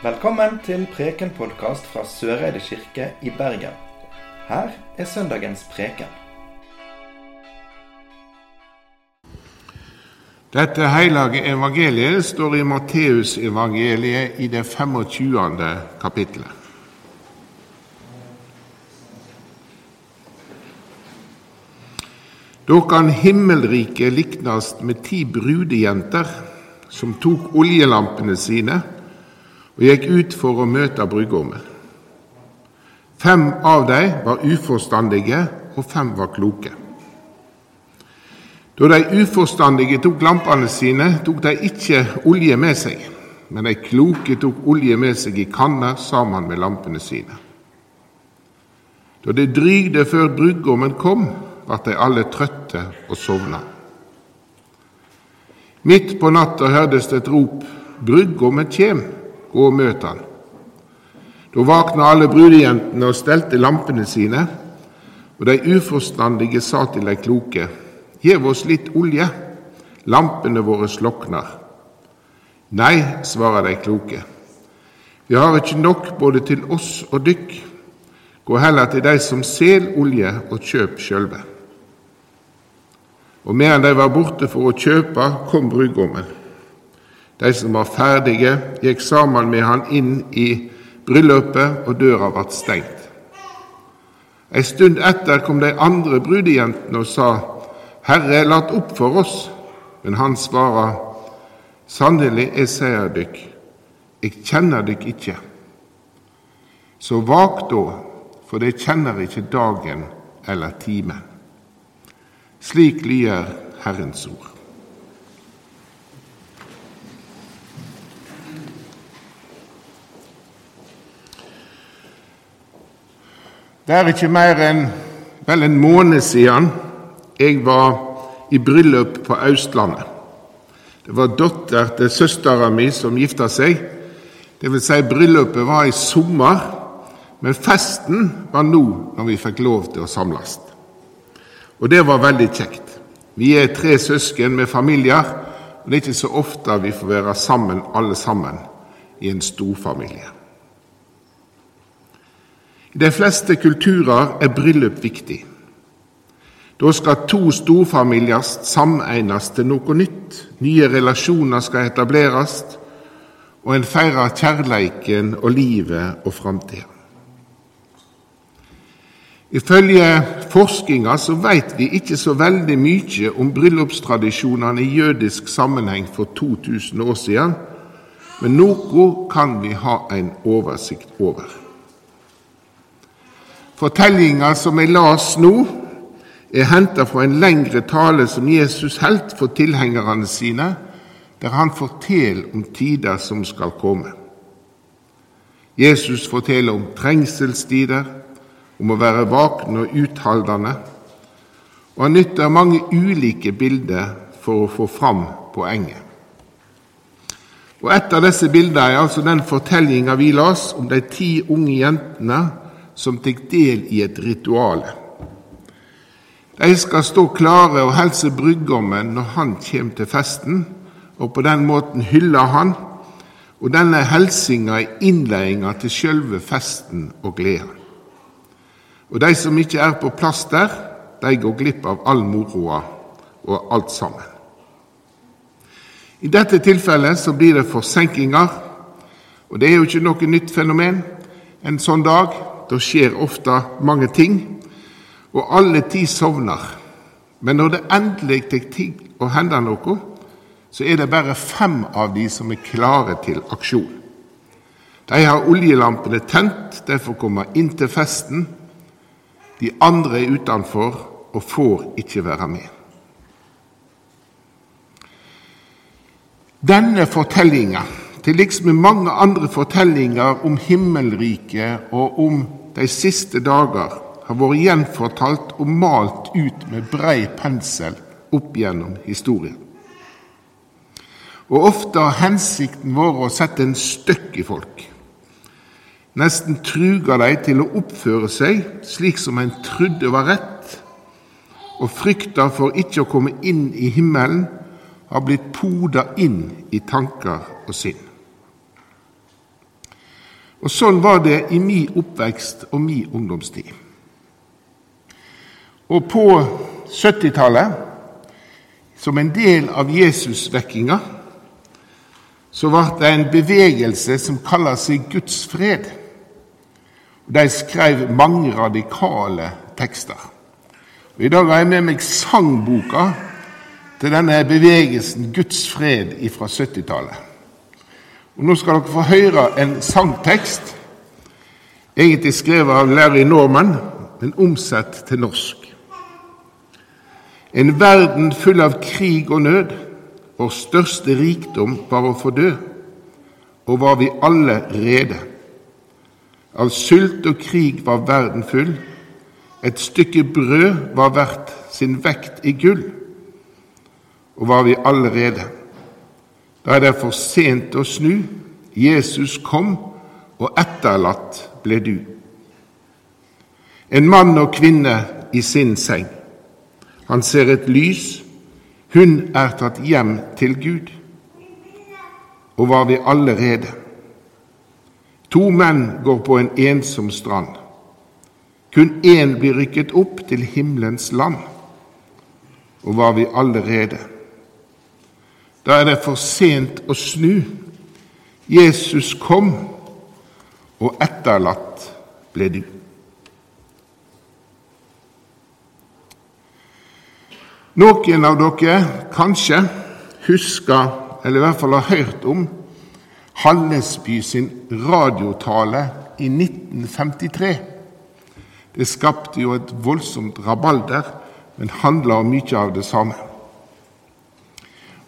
Velkommen til Preken-podkast fra Søreide kirke i Bergen. Her er søndagens preken. Dette hellige evangeliet står i Matteusevangeliet i det 25. kapittelet. Da kan himmelriket liknast med ti brudejenter som tok oljelampene sine og gikk ut for å møte brudgommen. Fem av dem var uforstandige, og fem var kloke. Da de uforstandige tok lampene sine, tok de ikke olje med seg, men de kloke tok olje med seg i kanner sammen med lampene sine. Da det drygde før brudgommen kom, ble de alle trøtte og sovna. Midt på natta hørtes det et rop 'Brudgommen kjem', gå og møt han. Da våkna alle brudejentene og stelte lampene sine, og de uforstandige sa til de kloke:" Gjev oss litt olje, lampene våre slokner. Nei, svarer de kloke, vi har ikke nok både til oss og dykk. Gå heller til de som sel olje, og kjøp sjølve. Og medan de var borte for å kjøpe, kom brudgommen. De som var ferdige, gikk sammen med han inn i bryllupet, og døra ble stengt. En stund etter kom de andre brudejentene og sa, Herre, lat opp for oss. Men han svarer, Sannelig, jeg sier dykk, jeg kjenner dykk ikke. Så vak da, for de kjenner ikke dagen eller timen. Slik lyder Herrens ord. Det er ikke mer enn vel en måned siden jeg var i bryllup på Østlandet. Det var datter til søstera mi som gifta seg. Det vil si, bryllupet var i sommer, men festen var nå når vi fikk lov til å samles. Og det var veldig kjekt. Vi er tre søsken med familier, og det er ikke så ofte vi får være sammen alle sammen i en storfamilie. I de fleste kulturer er bryllup viktig. Da skal to storfamilier sameines til noe nytt. Nye relasjoner skal etableres, og en feirer kjærleiken og livet og framtida. Ifølge forskninga så veit vi ikke så veldig mye om bryllupstradisjonene i jødisk sammenheng for 2000 år siden, men noe kan vi ha en oversikt over. Fortellinga som jeg las nå, er henta fra en lengre tale som Jesus holdt for tilhengerne sine, der han forteller om tider som skal komme. Jesus forteller om trengselstider, om å være våkne og utholdende, og han nytter mange ulike bilder for å få fram poenget. Og Et av disse bildene er altså den fortellinga vi las om de ti unge jentene som tok del i et ritual. De skal stå klare og helse brudgommen når han kommer til festen, og på den måten hylle han. Og denne hilsinga er innledninga til sjølve festen og gleda. Og de som ikke er på plass der, de går glipp av all moroa og alt sammen. I dette tilfellet så blir det forsenkinger, og det er jo ikke noe nytt fenomen. En sånn dag da skjer ofte mange ting, og alle ti sovner. Men når det endelig tar tid å hende noe, så er det bare fem av de som er klare til aksjon. De har oljelampene tent, de får komme inn til festen. De andre er utenfor og får ikke være med. Denne fortellinga, til liks med mange andre fortellinger om himmelriket og om de siste dager, har vært gjenfortalt og malt ut med brei pensel opp gjennom historien. Og ofte har hensikten vært å sette en støkk i folk. Nesten truga de til å oppføre seg slik som en trodde var rett, og frykta for ikke å komme inn i himmelen har blitt poda inn i tanker og sinn. Og sånn var det i min oppvekst og min ungdomstid. Og på 70-tallet, som en del av Jesusvekkinga, så ble det en bevegelse som kaller seg Guds fred. De skrev mange radikale tekster. Og I dag har jeg med meg sangboka til denne bevegelsen Guds fred fra 70-tallet. Og Nå skal dere få høre en sangtekst, egentlig skrevet av Larry Norman, men omsatt til norsk. En verden full av krig og nød, vår største rikdom var å få dø, og var vi alle rede. Av sult og krig var verden full, et stykke brød var verdt sin vekt i gull, og var vi allerede. Da er det for sent å snu. Jesus kom, og etterlatt ble du. En mann og kvinne i sin seng. Han ser et lys. Hun er tatt hjem til Gud. Og var vi allerede. To menn går på en ensom strand. Kun én blir rykket opp til himmelens land. Og var vi allerede. Da er det for sent å snu. Jesus kom, og etterlatt ble du. Noen av dere kanskje husker, eller i hvert fall har hørt om, Hallesby sin radiotale i 1953. Det skapte jo et voldsomt rabalder, men handla om mye av det samme.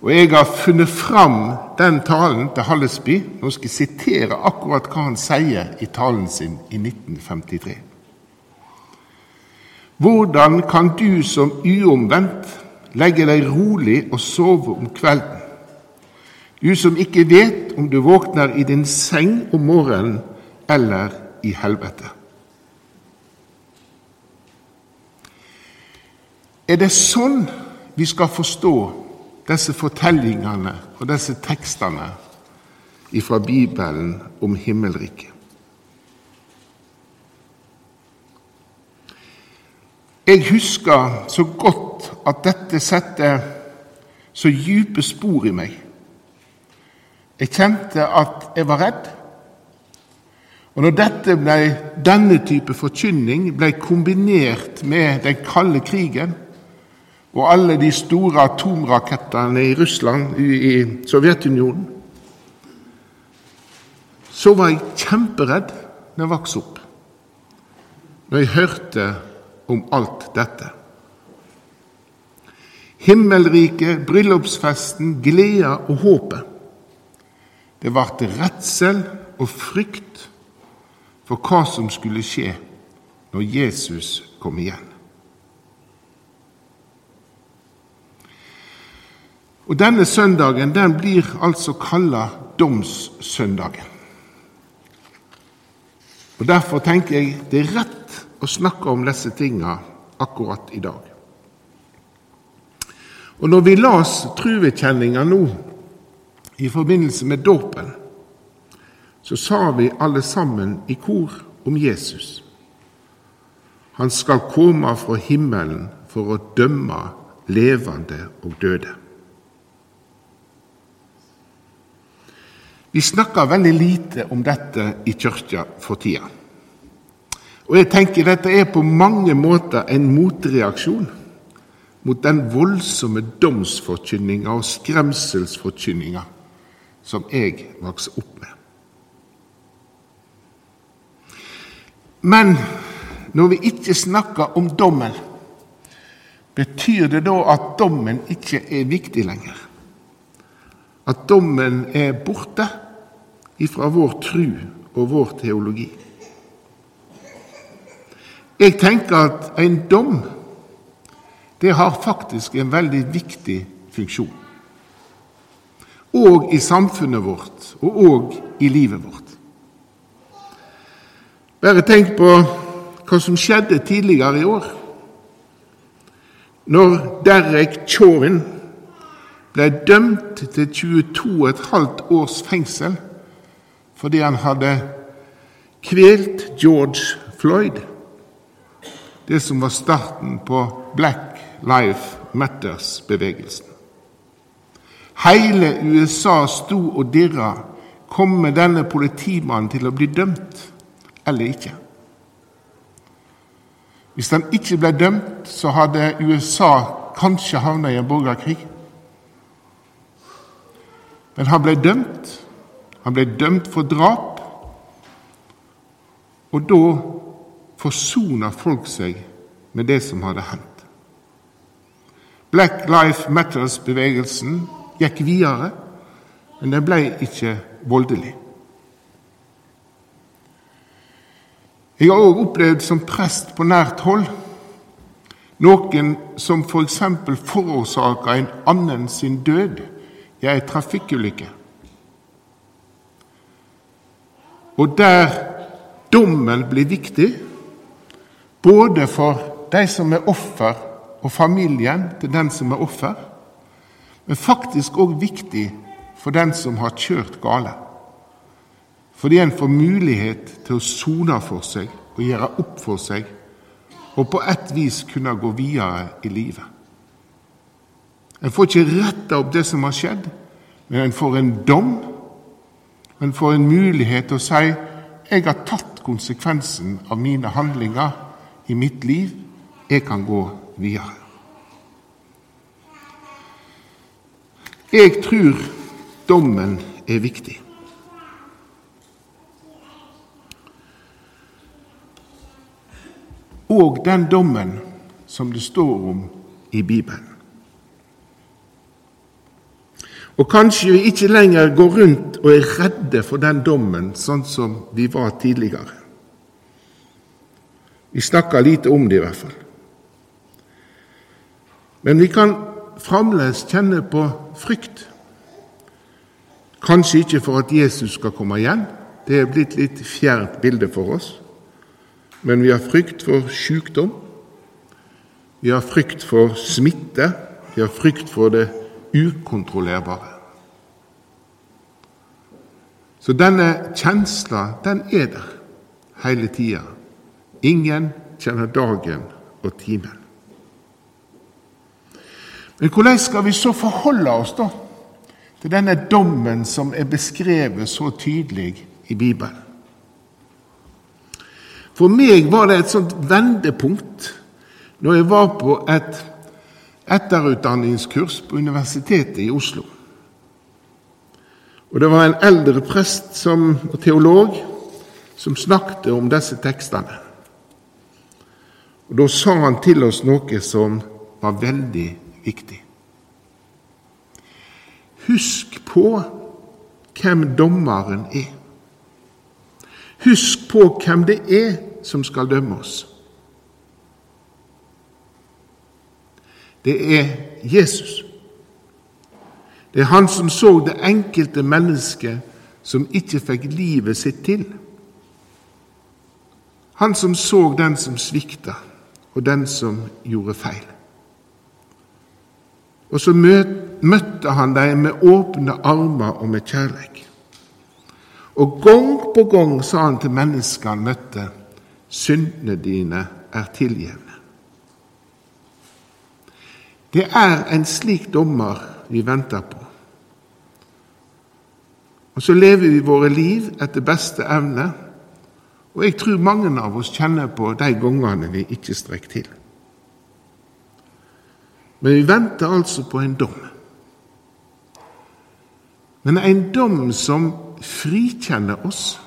Og jeg har funnet fram den talen til Hallesby. Nå skal jeg sitere akkurat hva han sier i talen sin i 1953. Hvordan kan du som uomvendt legge deg rolig og sove om kvelden? Du som ikke vet om du våkner i din seng om morgenen eller i helvete. Er det sånn vi skal forstå disse fortellingene og disse tekstene fra Bibelen om himmelriket. Jeg husker så godt at dette setter så dype spor i meg. Jeg kjente at jeg var redd. Og når dette ble, denne type forkynning ble kombinert med den kalde krigen, og alle de store atomrakettene i Russland, i Sovjetunionen, så var jeg kjemperedd når jeg vokste opp, når jeg hørte om alt dette. Himmelriket, bryllupsfesten, gleda og håpet. Det ble redsel og frykt for hva som skulle skje når Jesus kom igjen. Og Denne søndagen den blir altså kalla domssøndagen. Og Derfor tenker jeg det er rett å snakke om disse tinga akkurat i dag. Og Når vi las truvekjenninga nå i forbindelse med dåpen, så sa vi alle sammen i kor om Jesus. Han skal komme fra himmelen for å dømme levende og døde. Vi snakker veldig lite om dette i kirka for tida. Og jeg tenker dette er på mange måter en motreaksjon mot den voldsomme domsforkynninga og skremselsforkynninga som jeg vokste opp med. Men når vi ikke snakker om dommen, betyr det da at dommen ikke er viktig lenger? At dommen er borte? ifra vår tru og vår teologi. Jeg tenker at en dom det har faktisk en veldig viktig funksjon. Og i samfunnet vårt, og òg i livet vårt. Bare tenk på hva som skjedde tidligere i år. Når Derek Chauvin ble dømt til 22,5 års fengsel fordi han hadde kvelt George Floyd, det som var starten på Black Life Matters-bevegelsen. Hele USA sto og dirra. Kommer denne politimannen til å bli dømt eller ikke? Hvis han ikke ble dømt, så hadde USA kanskje havna i en borgerkrig. Men han ble dømt. Han ble dømt for drap. Og da forsona folk seg med det som hadde hendt. Black Life Matters-bevegelsen gikk videre, men den ble ikke voldelig. Jeg har òg opplevd som prest på nært hold noen som f.eks. For forårsaka en annen sin død i ei trafikkulykke. Og der dommen blir viktig, både for de som er offer, og familien til den som er offer, men faktisk òg viktig for den som har kjørt gale. Fordi en får mulighet til å sone for seg og gjøre opp for seg, og på et vis kunne gå videre i livet. En får ikke retta opp det som har skjedd, men en får en dom. En får en mulighet til å si jeg har tatt konsekvensen av mine handlinger i mitt liv. Jeg kan gå videre. Jeg tror dommen er viktig. Og den dommen som det står om i Bibelen. Og kanskje vi ikke lenger går rundt og er redde for den dommen, sånn som vi var tidligere. Vi snakker lite om det, i hvert fall. Men vi kan fremdeles kjenne på frykt. Kanskje ikke for at Jesus skal komme igjen, det er blitt litt fjernt bilde for oss. Men vi har frykt for sykdom, vi har frykt for smitte, vi har frykt for det ukontrollerbare. Så denne kjensla, den er der hele tida. Ingen kjenner dagen og timen. Men hvordan skal vi så forholde oss da til denne dommen som er beskrevet så tydelig i Bibelen? For meg var det et sånt vendepunkt når jeg var på et etterutdanningskurs på Universitetet i Oslo. Og Det var en eldre prest som, og teolog som snakket om disse tekstene. Og Da sa han til oss noe som var veldig viktig. Husk på hvem dommeren er. Husk på hvem det er som skal dømme oss. Det er Jesus. Det er han som så det enkelte mennesket som ikke fikk livet sitt til. Han som så den som svikta, og den som gjorde feil. Og så møtte han dem med åpne armer og med kjærlighet. Og gang på gang sa han til menneskene han møtte, syndene dine er tilgjevne. Det er en slik dommer vi venter på. Og så lever vi våre liv etter beste evne, og jeg tror mange av oss kjenner på de gangene vi ikke strekker til. Men vi venter altså på en dom. Men en dom som frikjenner oss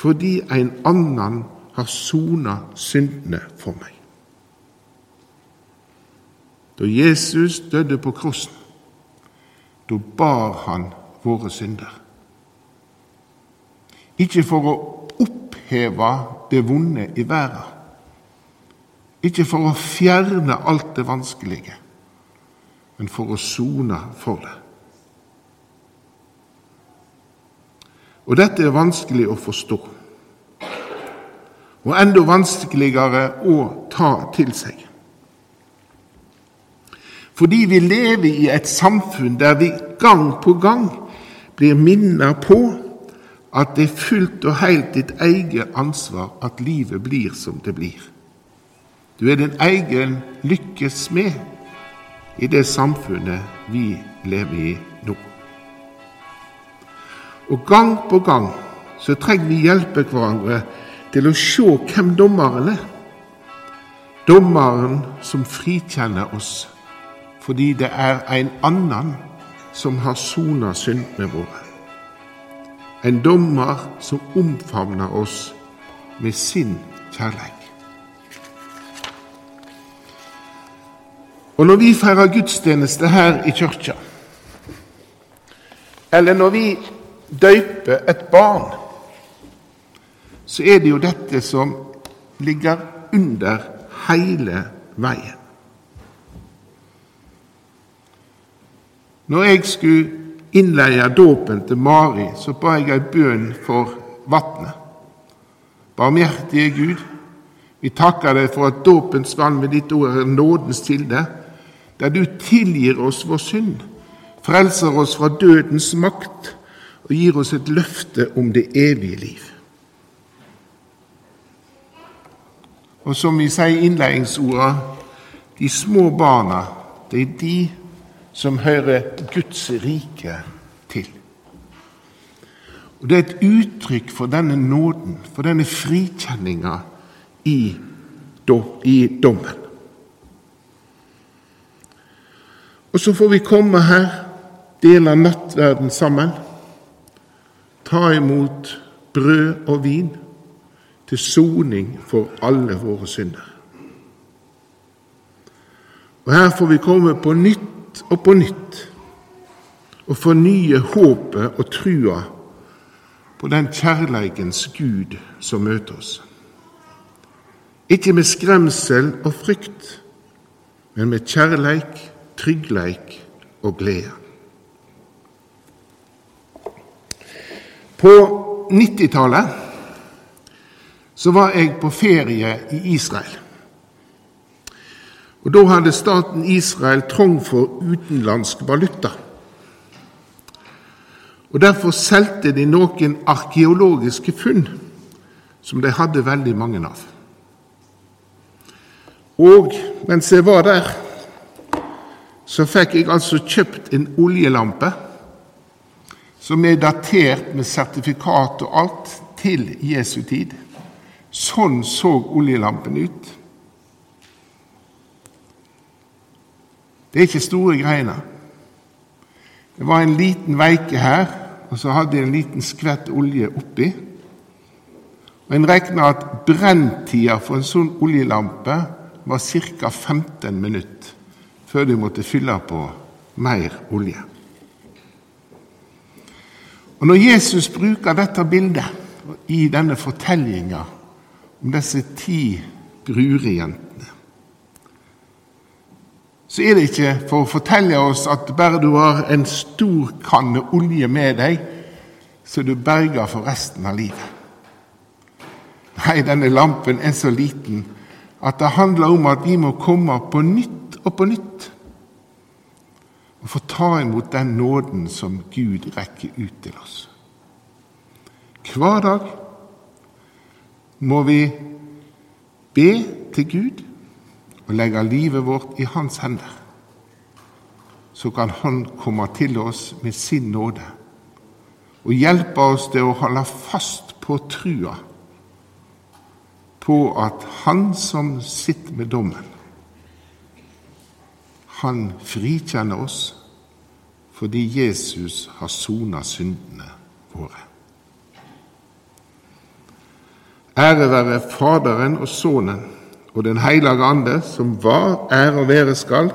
fordi en annen har sona syndene for meg. Da Jesus døde på krossen, da bar han våre synder. Ikke for å oppheve det vonde i verden, ikke for å fjerne alt det vanskelige, men for å sone for det. Og dette er vanskelig å forstå, og enda vanskeligere å ta til seg. Fordi vi lever i et samfunn der vi gang på gang blir minnet på at det er fullt og helt ditt eget ansvar at livet blir som det blir. Du er din egen lykkes med i det samfunnet vi lever i nå. Og gang på gang så trenger vi hjelpe hverandre til å se hvem dommeren er. Dommeren som frikjenner oss fordi det er en annen som har sona syndene våre. En dommer som omfavner oss med sin kjærlighet. Og når vi feirer gudstjeneste her i kirka, eller når vi døyper et barn, så er det jo dette som ligger under hele veien. Når jeg skulle innleie dåpen til Mari, så ba jeg ei bønn for vannet. Barmhjertige Gud, vi takker deg for at dåpens vann med ditt ord er nådens kilde, der du tilgir oss vår synd, frelser oss fra dødens makt og gir oss et løfte om det evige liv. Og som vi sier i innledningsorda, de små barna, det er de som hører Guds rike til. Og Det er et uttrykk for denne nåden, for denne frikjenninga i, i dommen. Og så får vi komme her, dele nattverden sammen, ta imot brød og vin til soning for alle våre synder. Og her får vi komme på nytt og på nytt og fornye håpet og trua på den kjærleikens Gud som møter oss. Ikke med skremsel og frykt, men med kjærleik, tryggleik og glede. På 90-tallet var jeg på ferie i Israel. Og Da hadde staten Israel trang for utenlandsk valuta. Og Derfor solgte de noen arkeologiske funn som de hadde veldig mange av. Og mens jeg var der, så fikk jeg altså kjøpt en oljelampe som er datert med sertifikat og alt til Jesu tid. Sånn så oljelampen ut. Det er ikke store greiene. Det var en liten veike her, og så hadde de en liten skvett olje oppi. Og En regna at brenntida for en sånn oljelampe var ca. 15 minutter før de måtte fylle på mer olje. Og Når Jesus bruker dette bildet i denne fortellinga om disse ti brurejentene, så er det ikke for å fortelle oss at bare du har en stor kanne olje med deg, så er du berga for resten av livet. Nei, denne lampen er så liten at det handler om at vi må komme på nytt og på nytt og få ta imot den nåden som Gud rekker ut til oss. Hver dag må vi be til Gud og legge livet vårt i Hans hender, så kan Han komme til oss med sin nåde og hjelpe oss til å holde fast på trua på at Han som sitter med dommen, han frikjenner oss fordi Jesus har sona syndene våre. Ære være Faderen og Sønnen og Den hellige ande, som var, er og være skal,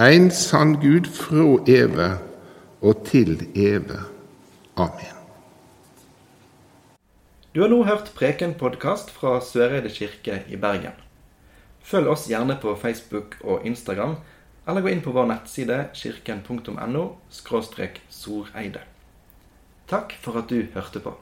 en sann Gud fra evig og til evig. Amen. Du har nå hørt Preken-podkast fra Søreide kirke i Bergen. Følg oss gjerne på Facebook og Instagram, eller gå inn på vår nettside kirken.no soreide. Takk for at du hørte på.